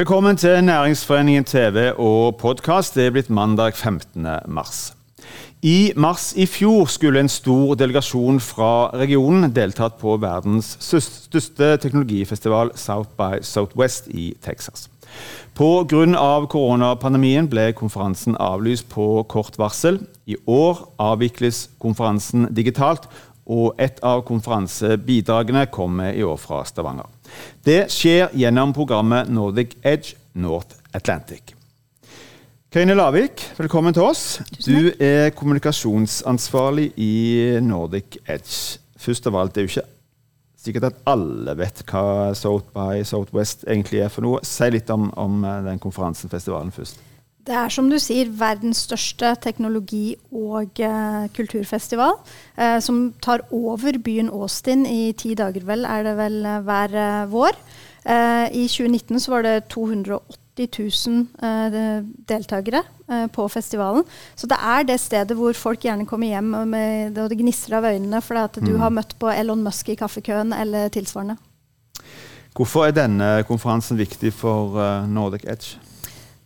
Velkommen til Næringsforeningen TV og podkast. Det er blitt mandag 15. mars. I mars i fjor skulle en stor delegasjon fra regionen deltatt på verdens største teknologifestival South by Southwest i Texas. Pga. koronapandemien ble konferansen avlyst på kort varsel. I år avvikles konferansen digitalt, og et av konferansebidragene kommer i år fra Stavanger. Det skjer gjennom programmet Nordic Edge North Atlantic. Karine Lavik, velkommen til oss. Du er kommunikasjonsansvarlig i Nordic Edge. Først av alt, det er jo ikke sikkert at alle vet hva South by Southwest egentlig er for noe. Si litt om, om eh, den konferansen, festivalen, først. Det er som du sier verdens største teknologi- og uh, kulturfestival. Uh, som tar over byen Austin i ti dager, vel, er det vel uh, hver vår. I 2019 så var det 280 000 uh, deltakere på festivalen. Så det er det stedet hvor folk gjerne kommer hjem med, og det gnistrer av øynene fordi at du mm. har møtt på Elon Musk i kaffekøen eller tilsvarende. Hvorfor er denne konferansen viktig for Nordic Edge?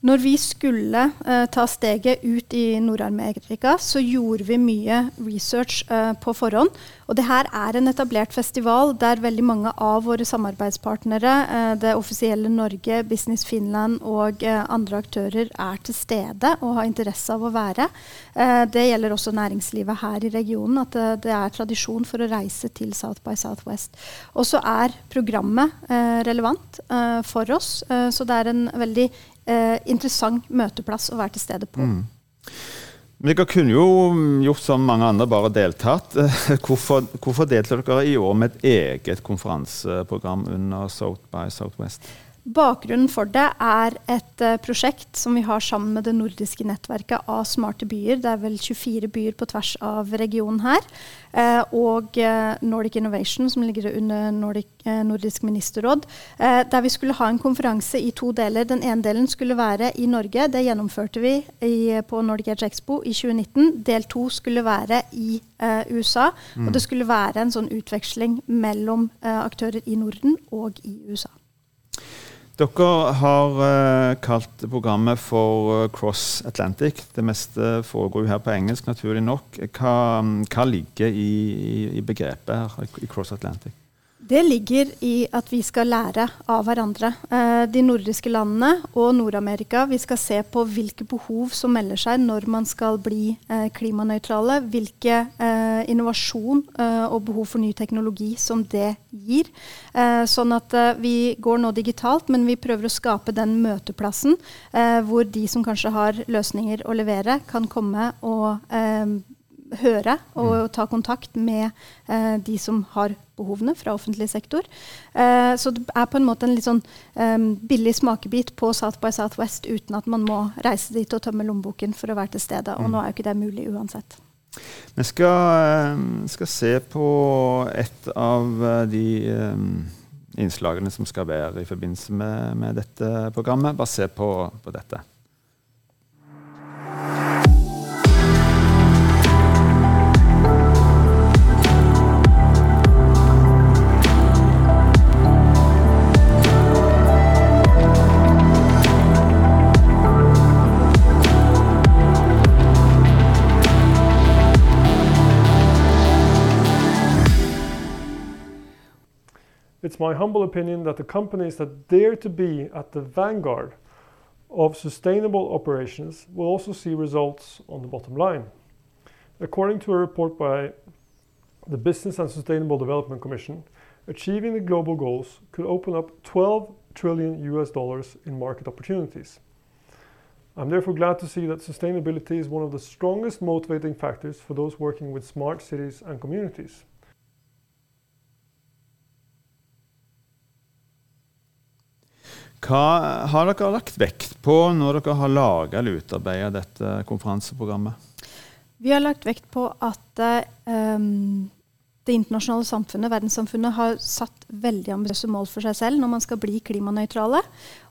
Når vi skulle uh, ta steget ut i Nord-Amerika, så gjorde vi mye research uh, på forhånd. Og det her er en etablert festival der veldig mange av våre samarbeidspartnere, uh, det offisielle Norge, Business Finland og andre aktører er til stede og har interesse av å være. det gjelder også næringslivet her i regionen, at det, det er tradisjon for å reise til South by Southwest. Og så er programmet relevant for oss, så det er en veldig eh, interessant møteplass å være til stede på. Mm. Dere kunne jo gjort som mange andre, bare deltatt. Hvorfor, hvorfor deltar dere i år med et eget konferanseprogram under South by Southwest? Bakgrunnen for det er et uh, prosjekt som vi har sammen med det nordiske nettverket av smarte byer. Det er vel 24 byer på tvers av regionen her. Uh, og uh, Nordic Innovation, som ligger under Nordic, Nordisk ministerråd. der vi skulle ha en konferanse i to deler. Den ene delen skulle være i Norge. Det gjennomførte vi i, på Nordic Edge Expo i 2019. Del to skulle være i USA. Mm. Og det skulle være en sånn utveksling mellom aktører i Norden og i USA. Dere har uh, kalt programmet for uh, Cross Atlantic. Det meste foregår jo her på engelsk, naturlig nok. Hva, hva ligger i, i, begrepet her, i Cross Atlantic? Det ligger i at vi skal lære av hverandre. Eh, de nordiske landene og Nord-Amerika. Vi skal se på hvilke behov som melder seg når man skal bli eh, klimanøytrale. Hvilke eh, innovasjon eh, og behov for ny teknologi som det gir. Eh, sånn at eh, vi går nå digitalt, men vi prøver å skape den møteplassen hvor de som kanskje har løsninger å levere, kan komme og høre og mm. ta kontakt med eh, de som har behovene fra offentlig sektor. Eh, så det er på en måte en litt sånn eh, billig smakebit på South by Southwest uten at man må reise dit og tømme lommeboken for å være til stede. Og mm. nå er jo ikke det mulig uansett. Vi skal, skal, se på et av de um, innslagene som skal være i forbindelse med, med dette programmet. Bare se på, på dette. It's my humble opinion that the companies that dare to be at the vanguard of sustainable operations will also see results on the bottom line. According to a report by the Business and Sustainable Development Commission, achieving the global goals could open up 12 trillion US dollars in market opportunities. I'm therefore glad to see that sustainability is one of the strongest motivating factors for those working with smart cities and communities. Hva har dere lagt vekt på når dere har laga eller utarbeida dette konferanseprogrammet? Vi har lagt vekt på at um, det internasjonale samfunnet, verdenssamfunnet, har satt veldig ambisiøse mål for seg selv når man skal bli klimanøytrale.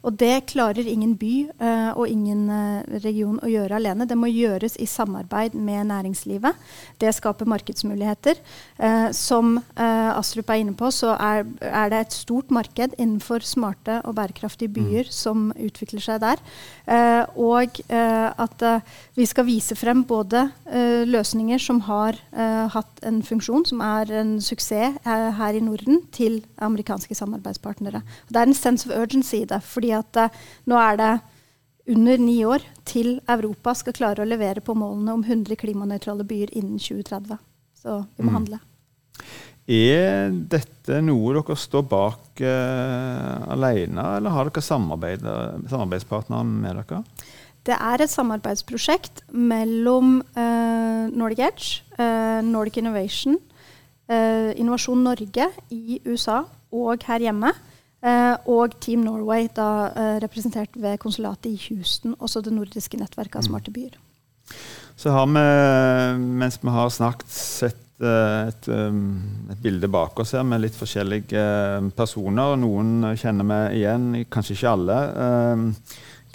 Og det klarer ingen by uh, og ingen uh, region å gjøre alene. Det må gjøres i samarbeid med næringslivet. Det skaper markedsmuligheter. Uh, som Astrup er inne på, så er, er, det et stort marked innenfor smarte og bærekraftige mm. byer mm. som utvikler seg der. og at vi skal vise frem både løsninger som har hatt en funksjon, som er en suksess her i Norden, til amerikanske samarbeidspartnere. Det er en sense of urgency i det. fordi at uh, nå er det under ni år til Europa skal klare å levere på målene om 100 klimanøytrale byer innen 2030. Så vi må mm. handle. Er dette noe dere står bak uh, alene, eller har dere samarbeidspartnere med dere? Det er et samarbeidsprosjekt mellom uh, Nordic Edge, uh, Nordic Innovation, Innovasjon Norge i USA og her hjemme. Uh, og Team Norway, da uh, representert ved konsulatet i Houston, også det nordiske nettverket av mm. smarte byer. Så har vi, mens vi har snakket, sett et, um, et, bilde bak oss her med litt forskjellige personer. Noen kjenner vi igjen, kanskje ikke alle.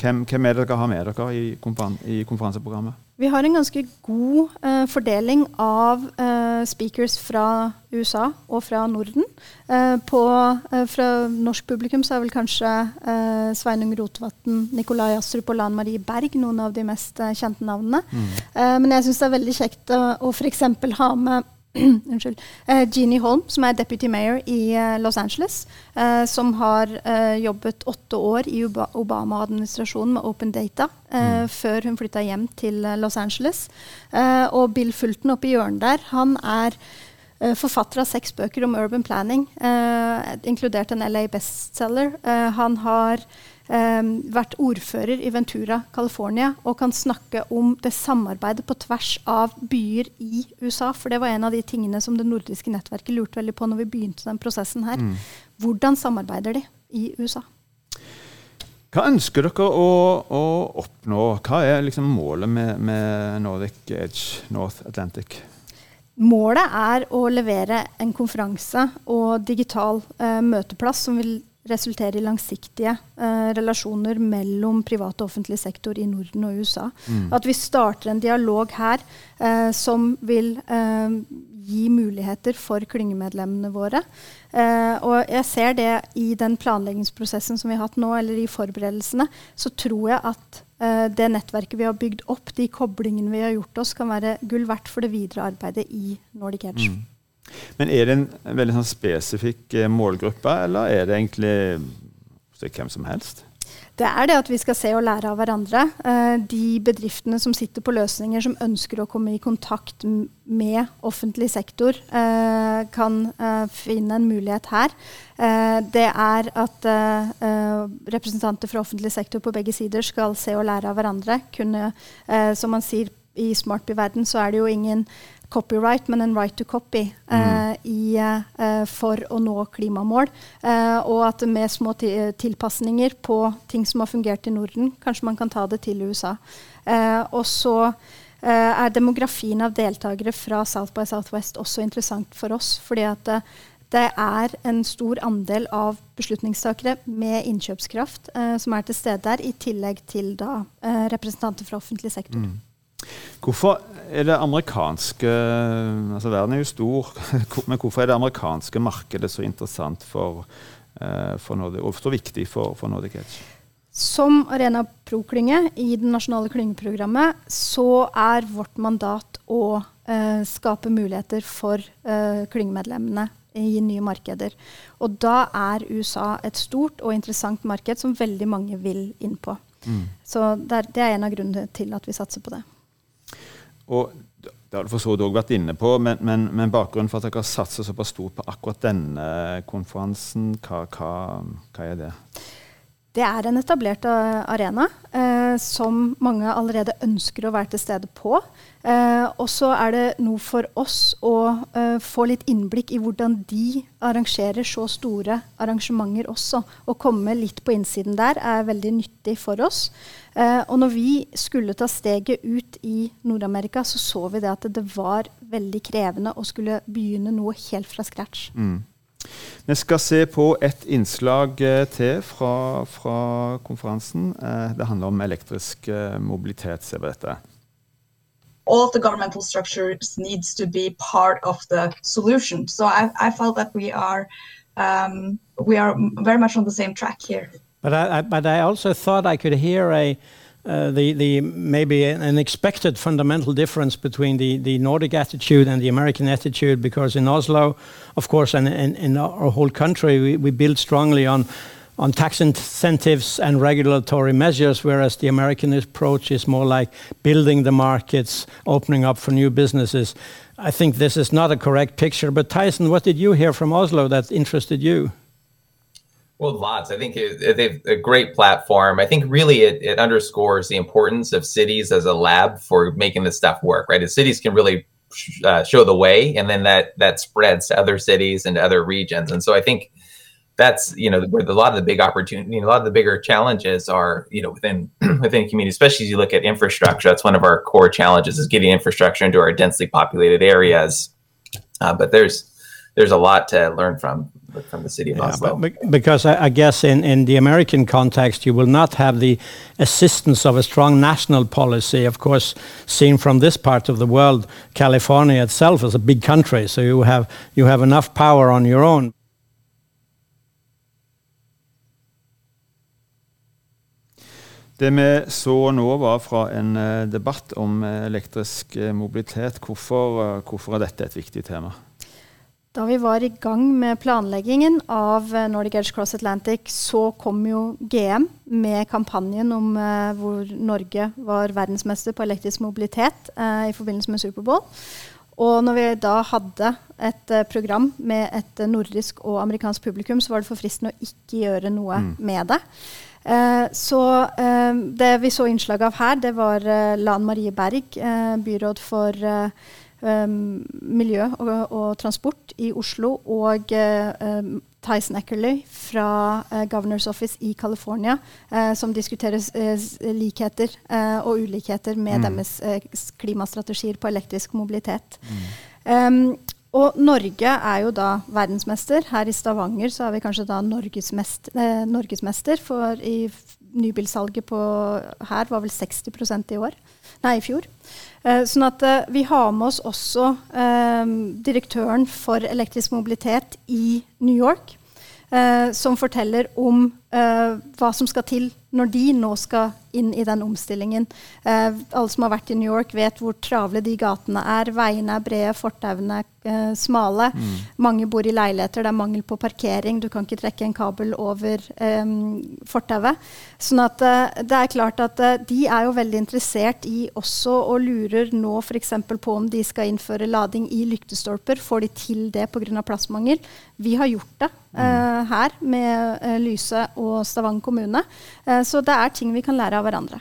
Hvem, hvem, er det dere har med dere i konferanseprogrammet? Vi har en ganske god uh, fordeling av uh, speakers fra USA og fra Norden. Uh, på, fra norsk publikum så er vel kanskje Sveinung Rotevatn, Nikolai Astrup og Lan Marie Berg noen av de mest kjente navnene. Mm. men jeg syns det er veldig kjekt å, å f.eks. ha med Unnskyld. Uh, Jeannie Holm, som er deputy mayor i uh, Los Angeles. Uh, som har jobbet åtte år i Obama-administrasjonen med Open Data mm. før hun flytta hjem til Los Angeles. og Bill Fulton oppe i hjørnet der, han er forfatter av seks bøker om urban planning, inkludert en LA bestselger. han har vært ordfører i Ventura, California, og kan snakke om det samarbeidet på tvers av byer i USA. For det var en av de tingene som det nordiske nettverket lurte veldig på når vi begynte den prosessen her. Mm. Hvordan samarbeider de i USA? Hva ønsker dere å, å oppnå? Hva er liksom målet med, med Nordic Edge North Atlantic? Målet er å levere en konferanse og digital eh, møteplass som vil resultere i langsiktige eh, relasjoner mellom privat og offentlig sektor i Norden og USA. Mm. At vi starter en dialog her eh, som vil eh, gi muligheter for klyngemedlemmene våre. Eh, og jeg ser det i den planleggingsprosessen som vi har hatt nå, eller i forberedelsene, så tror jeg at eh, det nettverket vi har bygd opp, de koblingene vi har gjort oss, kan være gull verdt for det videre arbeidet i Nordic Edge. Mm. Men er det en veldig sånn spesifikk eh, målgruppe, eller er det egentlig hvem som helst? Det er det at vi skal se og lære av hverandre. Eh, de bedriftene som sitter på løsninger, som ønsker å komme i kontakt med offentlig sektor, eh, kan finne en mulighet her. Det er at representanter fra offentlig sektor på begge sider skal se og lære av hverandre. Kunne, som man sier i Smartby-verden, så er det jo ingen copyright, men en right to copy uh, i, uh, for å nå klimamål. Uh, og at med små tilpasninger på ting som har fungert i Norden, kanskje man kan ta det til USA. og så er demografien av deltakere fra South by Southwest også interessant for oss. fordi at det er en stor andel av beslutningstakere med innkjøpskraft som er til stede der, i tillegg til da, representanter fra offentlig sektor. Mm. Hvorfor er det amerikanske altså Verden er jo stor, men hvorfor er det amerikanske markedet så interessant for, uh, for Nordic, og så viktig for, for Nordic Edge? Som Arena Pro-klynge i det nasjonale klyngeprogrammet så er vårt mandat å eh, skape muligheter for eh, klyngemedlemmene i nye markeder. Og da er USA et stort og interessant marked som veldig mange vil inn på. Mm. Så det er, det er en av grunnene til at vi satser på det. Og det har du for så vidt òg vært inne på, men, men, men, bakgrunnen for at dere har satset såpass stort på akkurat denne konferansen, hva, hva, hva er det? Det er en etablert uh, arena eh, som mange allerede ønsker å være til stede på. Eh, og så er det noe for oss å få litt innblikk i hvordan de arrangerer så store arrangementer også. Å komme litt på innsiden der er veldig nyttig for oss. og når vi skulle ta steget ut i Nord-Amerika, så så vi det at det var veldig krevende å skulle begynne noe helt fra scratch. Mm. Vi skal se på et innslag eh, til fra, fra konferansen. Eh, det handler om elektrisk eh, mobilitet. ser vi dette. all the governmental structures needs to be part of the solution. So I, I felt that we are um, we are very much on the same track here. But I, I, but I also thought I could hear a uh, Uh, the, the maybe an expected fundamental difference between the, Nordic attitude and the American attitude, because in Oslo, of course, and in our whole country, we, build strongly on on tax incentives and regulatory measures, whereas the American approach is more like building the markets, opening up for new businesses. I think this is not a correct picture. But Tyson, what did you hear from Oslo that interested you? Well, lots. I think they've a great platform. I think really it, it underscores the importance of cities as a lab for making this stuff work, right? As cities can really uh, show the way, and then that that spreads to other cities and other regions. And so I think that's you know where a lot of the big opportunity, you know, a lot of the bigger challenges are you know within within community, especially as you look at infrastructure. That's one of our core challenges is getting infrastructure into our densely populated areas. Uh, but there's there's a lot to learn from from the city of yeah, Oslo. because I, I, guess in, in the American context, you will not have the assistance of a strong national policy. Of course, seen from this part of the world, California itself is a big country, so you have you have enough power on your own. Det vi så nå, var fra en uh, debatt om uh, elektrisk uh, mobilitet. Hvorfor, hvorfor er dette et viktig tema? Da vi var i gang med planleggingen av eh, Nordic Edge Cross Atlantic, så kom jo GM med kampanjen om eh, hvor Norge var verdensmester på elektrisk mobilitet eh, i forbindelse med Superbowl. Og når vi da hadde et eh, program med et nordisk og amerikansk publikum, så var det for fristende å ikke gjøre noe mm. med det. så det vi så innslag av her, det var Lan Marie Berg, byråd for um, miljø og, og, transport i Oslo, og uh, Tyson Eckerley fra uh, Governor's Office i California, uh, som diskuterer likheter og ulikheter med mm. deres klimastrategier på elektrisk mobilitet. Mm. Um, og Norge er jo da verdensmester. Her i Stavanger så er vi kanskje da norgesmester, eh, norgesmester for i nybilsalget på her var vel 60% i år. Nei, i fjor. Eh, sånn at eh, vi har med oss også eh, direktøren for elektrisk mobilitet i New York, som forteller om eh, hva som skal til når de nå skal inn i den omstillingen. Uh, alle som har vært i New York, vet hvor travle de gatene er. Veiene er brede, fortauene er uh, smale. Mm. Mange bor i leiligheter, det er mangel på parkering. Du kan ikke trekke en kabel over um, fortauet. Sånn at det er klart at de er jo veldig interessert i også og lurer nå f.eks. på om de skal innføre lading i lyktestolper. Får de til det pga. plassmangel? Vi har gjort det mm. Her med Lyse og Stavanger kommune. Eh, så det er ting vi kan lære av hverandre.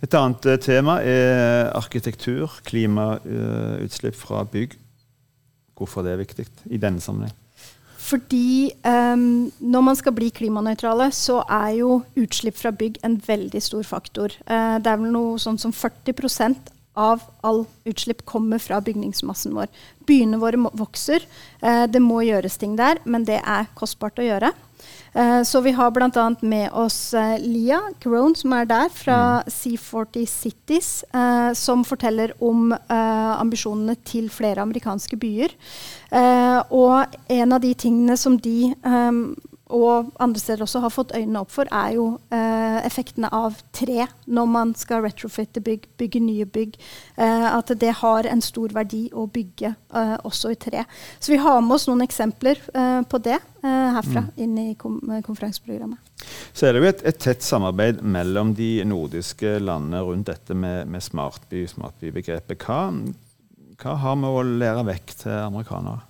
Et annet eh, tema er arkitektur, klimautslipp fra bygg. Hvorfor det er viktig i denne sammenheng? Fordi um, når man skal bli klimanøytrale, så er jo utslipp fra bygg en veldig stor faktor. Uh, det er vel noe sånn som 40% av all utslipp kommer fra bygningsmassen vår. Byene våre vokser. Uh, det må gjøres ting der, men det er kostbart å gjøre. Uh, så vi har bl.a. med oss uh, Lia Crone, som er der, fra mm. C40 Cities, uh, som forteller om ambisjonene til flere amerikanske byer. og en av de tingene som de og andre steder også har fått øynene opp for, er jo eh, effektene av tre når man skal retrofitte bygg, bygge nye bygg. Eh, at det har en stor verdi å bygge eh, også i tre. Så vi har med oss noen eksempler eh, på det eh, herfra mm. inn i kom konferanseprogrammet. Så er det jo et, et, tett samarbeid mellom de nordiske landene rundt dette med, med smartby, smartbybegrepet. Hva, hva har vi å lære vekk til amerikanere?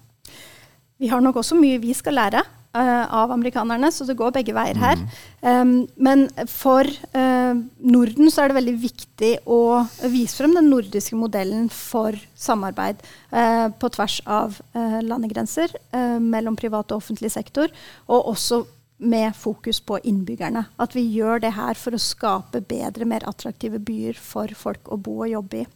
Vi har nok også mye vi skal lære. Uh, av amerikanerne, så det går begge veier her. Um, men for uh, Norden så er det veldig viktig å vise frem den nordiske modellen for samarbeid uh, på tvers av landegrenser mellom privat og offentlig sektor, og også med fokus på innbyggerne. At vi gjør det her for å skape bedre, mer attraktive byer for folk å bo og jobbe i.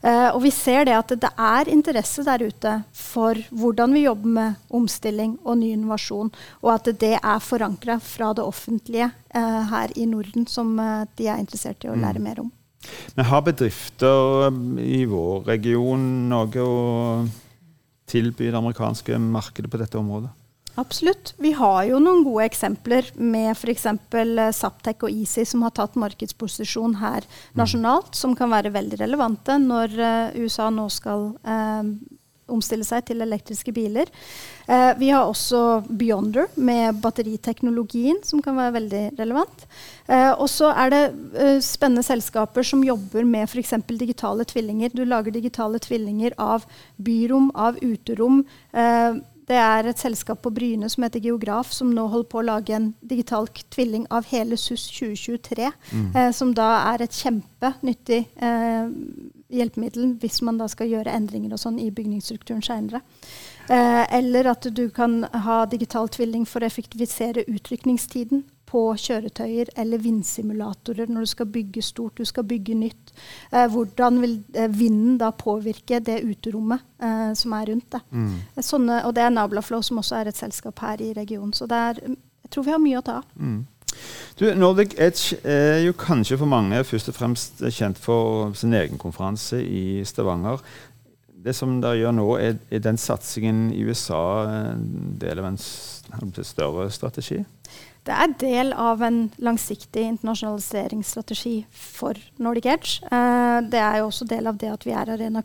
Uh, og vi ser det at det er interesse der ute for hvordan vi jobber med omstilling og ny innovasjon, og at det er forankra fra det offentlige uh, her i Norden, som uh, de er interessert i å lære mm. mer om. Men har bedrifter i vår region noe å tilby det amerikanske markedet på dette området? Absolutt. Vi har jo noen gode eksempler med f.eks. Saptek og Easy som har tatt markedsposisjon her mm. nasjonalt, som kan være veldig relevante når uh, USA nå skal eh, omstille seg til elektriske biler. Eh, vi har også Beyonder med batteriteknologien, som kan være veldig relevant. og så er det spennende selskaper som jobber med f.eks. digitale tvillinger. Du lager digitale tvillinger av byrom, av uterom. Det er et selskap på Bryne som heter Geograf, som nå holder på å lage en digital tvilling av hele SUS 2023. Mm. Eh, som da er et kjempenyttig eh, hjelpemiddel hvis man da skal gjøre endringer og sånn i bygningsstrukturen seinere. Eh, eller at du kan ha digital tvilling for å effektivisere utrykningstiden på kjøretøyer eller vindsimulatorer når du skal bygge stort, du skal bygge nytt. Eh, hvordan vil eh, vinden da påvirke det uterommet eh, som er rundt det. Mm. Eh, sånne, og det er Nablaflow, som også er et selskap her i regionen. Så er, jeg tror vi har mye å ta av. Mm. Du, Nordic Edge er jo kanskje for mange først og fremst kjent for sin egen konferanse i Stavanger. Det som dere gjør nå, er, er den satsingen i USA en del av en større strategi? Det er del av en langsiktig internasjonaliseringsstrategi for Nordic Edge. Eh, det er jo også del av det at vi er Arena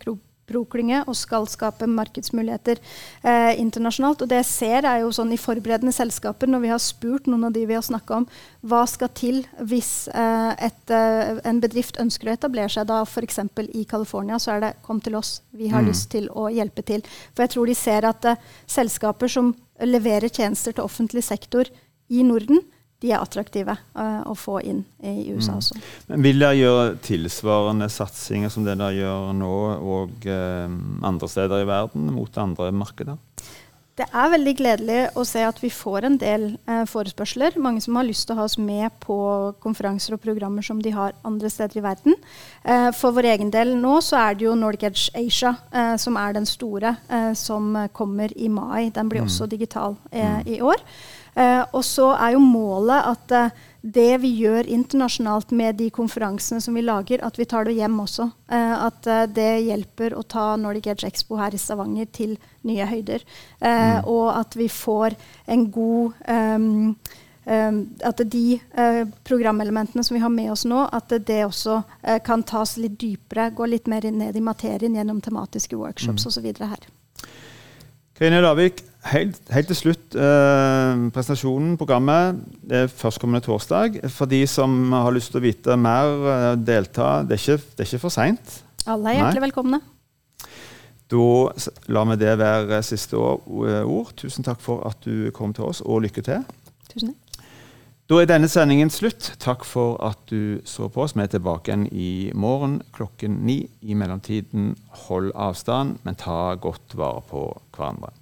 Pro-klynge og skal skape markedsmuligheter eh, internasjonalt. Og det jeg ser er jo sånn i forberedende selskaper, når vi har spurt noen av de vi har snakka om, hva skal til hvis eh, et, eh, en bedrift ønsker å etablere seg da f.eks. i California, så er det kom til oss, vi har mm. lyst til å hjelpe til. For jeg tror de ser at eh, selskaper som leverer tjenester til offentlig sektor i Norden, de er attraktive uh, å få inn i USA mm. også. Men Vil dere gjøre tilsvarende satsinger som det dere gjør nå, og uh, andre steder i verden, mot andre markeder? Det er veldig gledelig å se at vi får en del eh, forespørsler. Mange som har lyst til å ha oss med på konferanser og programmer som de har andre steder i verden. Eh, for vår egen del nå så er det jo Nordic Edge Asia eh, som er den store, som kommer i mai. Den blir mm. også digital mm. i år. Eh, og så er jo målet at eh, det vi gjør internasjonalt med de konferansene som vi lager, at vi tar det hjem også. Eh, at det hjelper å ta Nordic Edge Expo her i Stavanger til nye høyder. Mm. Og at vi får en god um, um, At de uh, programelementene som vi har med oss nå, at det også uh, kan tas litt dypere, gå litt mer ned i materien gjennom tematiske workshops mm. osv. her. Karine Lavik, helt, helt, til slutt. Eh, presentasjonen, programmet, det er førstkommende torsdag. For de som har lyst til å vite mer, eh, delta. Det er ikke, det er ikke for seint. Alle er hjertelig Nei. velkomne. Da lar vi det være siste eh, ord. Tusen takk for at du kom til oss, og lykke til. Tusen takk. Da er denne sendingen slutt. Takk for at du så på oss. Vi er tilbake igjen i morgen klokken ni. I mellomtiden, hold avstand, men ta godt vare på hverandre.